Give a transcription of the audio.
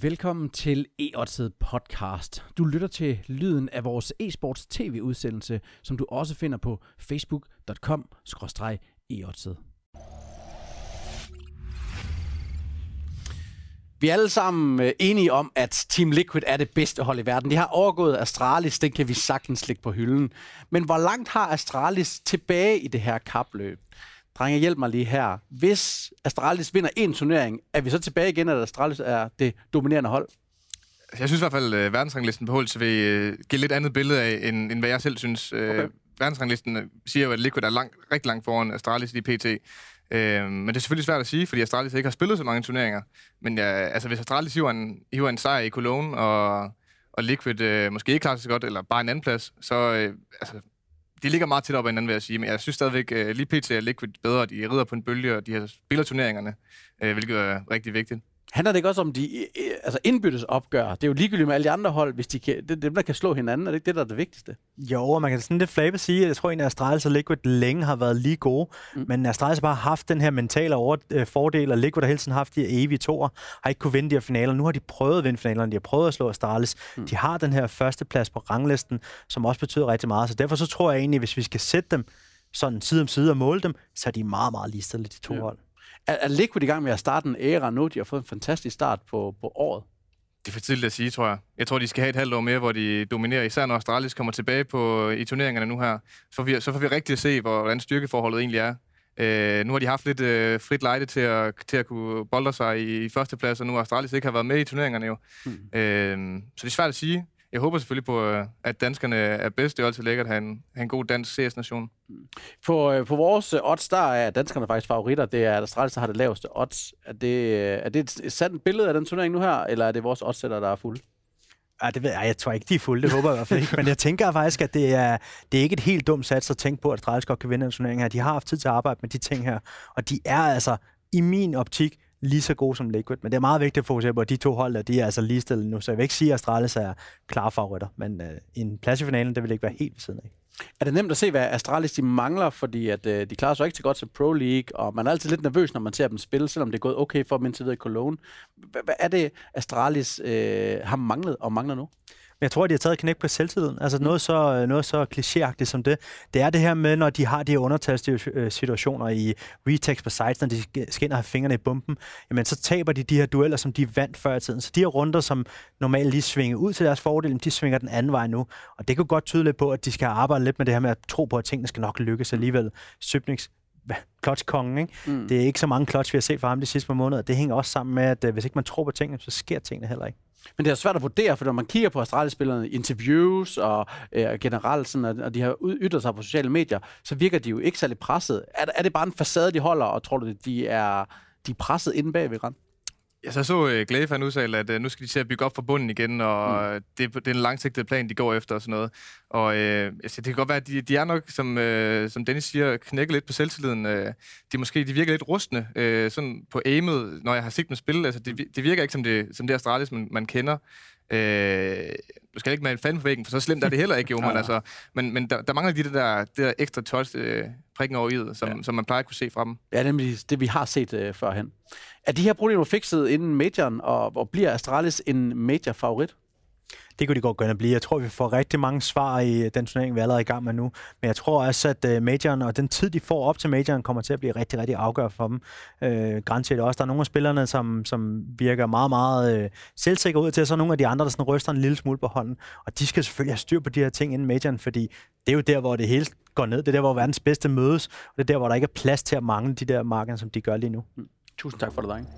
Velkommen til e podcast. Du lytter til lyden af vores e-sports tv-udsendelse, som du også finder på facebook.com e Vi er alle sammen øh, enige om, at Team Liquid er det bedste hold i verden. De har overgået Astralis, den kan vi sagtens lægge på hylden. Men hvor langt har Astralis tilbage i det her kapløb? Drenge, hjælp mig lige her. Hvis Astralis vinder en turnering, er vi så tilbage igen, at Astralis er det dominerende hold? Jeg synes i hvert fald, at verdensranglisten på HLTV øh, giver lidt andet billede af, end, end hvad jeg selv synes. Øh, okay. Verdensranglisten øh, siger jo, at Liquid er lang, rigtig langt foran Astralis i PT. Øh, men det er selvfølgelig svært at sige, fordi Astralis ikke har spillet så mange turneringer. Men ja, altså, hvis Astralis hiver en, hiver en sejr i Cologne, og, og Liquid øh, måske ikke klarer sig så godt, eller bare en anden plads, så øh, altså, de ligger meget tæt op ad hinanden, vil jeg sige, men jeg synes stadigvæk, øh, lige pt. er Liquid bedre. De rider på en bølge, og de her spiller turneringerne, øh, hvilket er rigtig vigtigt. Handler det ikke også om de altså indbyttes opgør? Det er jo ligegyldigt med alle de andre hold, hvis de kan, det er dem, der kan slå hinanden. Er det ikke det, der er det vigtigste? Jo, og man kan sådan lidt flabet sige, at jeg tror at Astralis og Liquid længe har været lige gode. Mm. Men Astralis har bare haft den her mentale over, øh, fordel, og Liquid har hele tiden haft de evige toer, har ikke kunne vinde de her finaler. Nu har de prøvet at vinde finalerne, de har prøvet at slå Astralis. Mm. De har den her første plads på ranglisten, som også betyder rigtig meget. Så derfor så tror jeg egentlig, hvis vi skal sætte dem sådan side om side og måle dem, så er de meget, meget ligestillet, de to ja. hold. Er, er Liquid i gang med at starte en æra nu? De har fået en fantastisk start på, på året. Det er for tidligt at sige, tror jeg. Jeg tror, de skal have et halvt år mere, hvor de dominerer, især når Astralis kommer tilbage på, i turneringerne nu her. Så får vi, så får vi rigtig at se, hvordan styrkeforholdet egentlig er. Øh, nu har de haft lidt øh, frit lejde til at, til at kunne bolde sig i, i førsteplads, og nu har Astralis ikke har været med i turneringerne jo. Hmm. Øh, så det er svært at sige jeg håber selvfølgelig på, øh, at danskerne er bedst. Det er altid lækkert at have en, have en god dansk CS-nation. På, øh, på vores odds, der er danskerne faktisk favoritter. Det er Astralis, der har det laveste odds. Er det, øh, er det et sandt billede af den turnering nu her, eller er det vores oddsætter, der er fulde? Ja, det ved jeg. Jeg tror ikke, de er fulde. Det håber jeg i hvert fald ikke. Men jeg tænker faktisk, at det er, det er ikke et helt dumt sats at tænke på, at Astralis godt kan vinde en turnering her. De har haft tid til at arbejde med de ting her. Og de er altså, i min optik, lige så gode som Liquid. Men det er meget vigtigt at fokusere på, at de to hold, der, de er altså ligestillet nu. Så jeg vil ikke sige, at Astralis er klare favoritter. Men øh, en plads i finalen, det vil ikke være helt ved siden af. Er det nemt at se, hvad Astralis de mangler, fordi at, øh, de klarer sig ikke så godt til Pro League, og man er altid lidt nervøs, når man ser dem spille, selvom det er gået okay for dem indtil videre i Cologne. Hvad er det, Astralis øh, har manglet og mangler nu? Men jeg tror, de har taget knæk på selvtilliden. Altså mm. noget så, noget så klichéagtigt som det. Det er det her med, når de har de her undertalssituationer i retext på sites, når de skal ind og have fingrene i bumpen, jamen så taber de de her dueller, som de vandt før i tiden. Så de her runder, som normalt lige svinger ud til deres fordel, de svinger den anden vej nu. Og det kan godt tyde lidt på, at de skal arbejde lidt med det her med at tro på, at tingene skal nok lykkes alligevel. Søbnings clutch-kongen. Ikke? Mm. Det er ikke så mange clutch, vi har set fra ham de sidste par måneder. Det hænger også sammen med, at øh, hvis ikke man tror på tingene, så sker tingene heller ikke. Men det er svært at vurdere, for når man kigger på Astralis-spillerne interviews og øh, generelt, sådan, og de har ytret sig på sociale medier, så virker de jo ikke særlig presset. Er, er det bare en facade, de holder, og tror du, de er, de er presset inde bag ved jeg så, så uh, Glæde han udtale, at uh, nu skal de til at bygge op for bunden igen, og mm. det, det er en langsigtet plan, de går efter og sådan noget. Og uh, altså, det kan godt være, at de, de er nok, som, uh, som Dennis siger, knækket lidt på selvtilliden. Uh, de, måske, de virker lidt rustne uh, sådan på aimet, når jeg har set dem spille. Altså, det, det virker ikke som det, som det Astralis, man, man kender. Øh, du skal ikke med en fan på væggen, for så slemt er det heller ikke, jo, men, altså, men, men der, der mangler de det der, det der ekstra touch, øh, prikken over i som, ja. som man plejer at kunne se fra dem. Ja, nemlig det, vi har set øh, førhen. Er de her problemer fikset inden majoren, og, og bliver Astralis en major-favorit? Det kunne de godt gøre blive. Jeg tror, vi får rigtig mange svar i den turnering, vi er allerede i gang med nu. Men jeg tror også, at uh, majoren og den tid, de får op til majoren, kommer til at blive rigtig, rigtig afgørende for dem. Uh, Grænset også. Der er nogle af spillerne, som, som virker meget, meget uh, selvsikre ud til, og så nogle af de andre, der sådan ryster en lille smule på hånden. Og de skal selvfølgelig have styr på de her ting inden majoren, fordi det er jo der, hvor det hele går ned. Det er der, hvor verdens bedste mødes. Og det er der, hvor der ikke er plads til at mangle de der marker, som de gør lige nu. Mm. Tusind tak for det, drenge.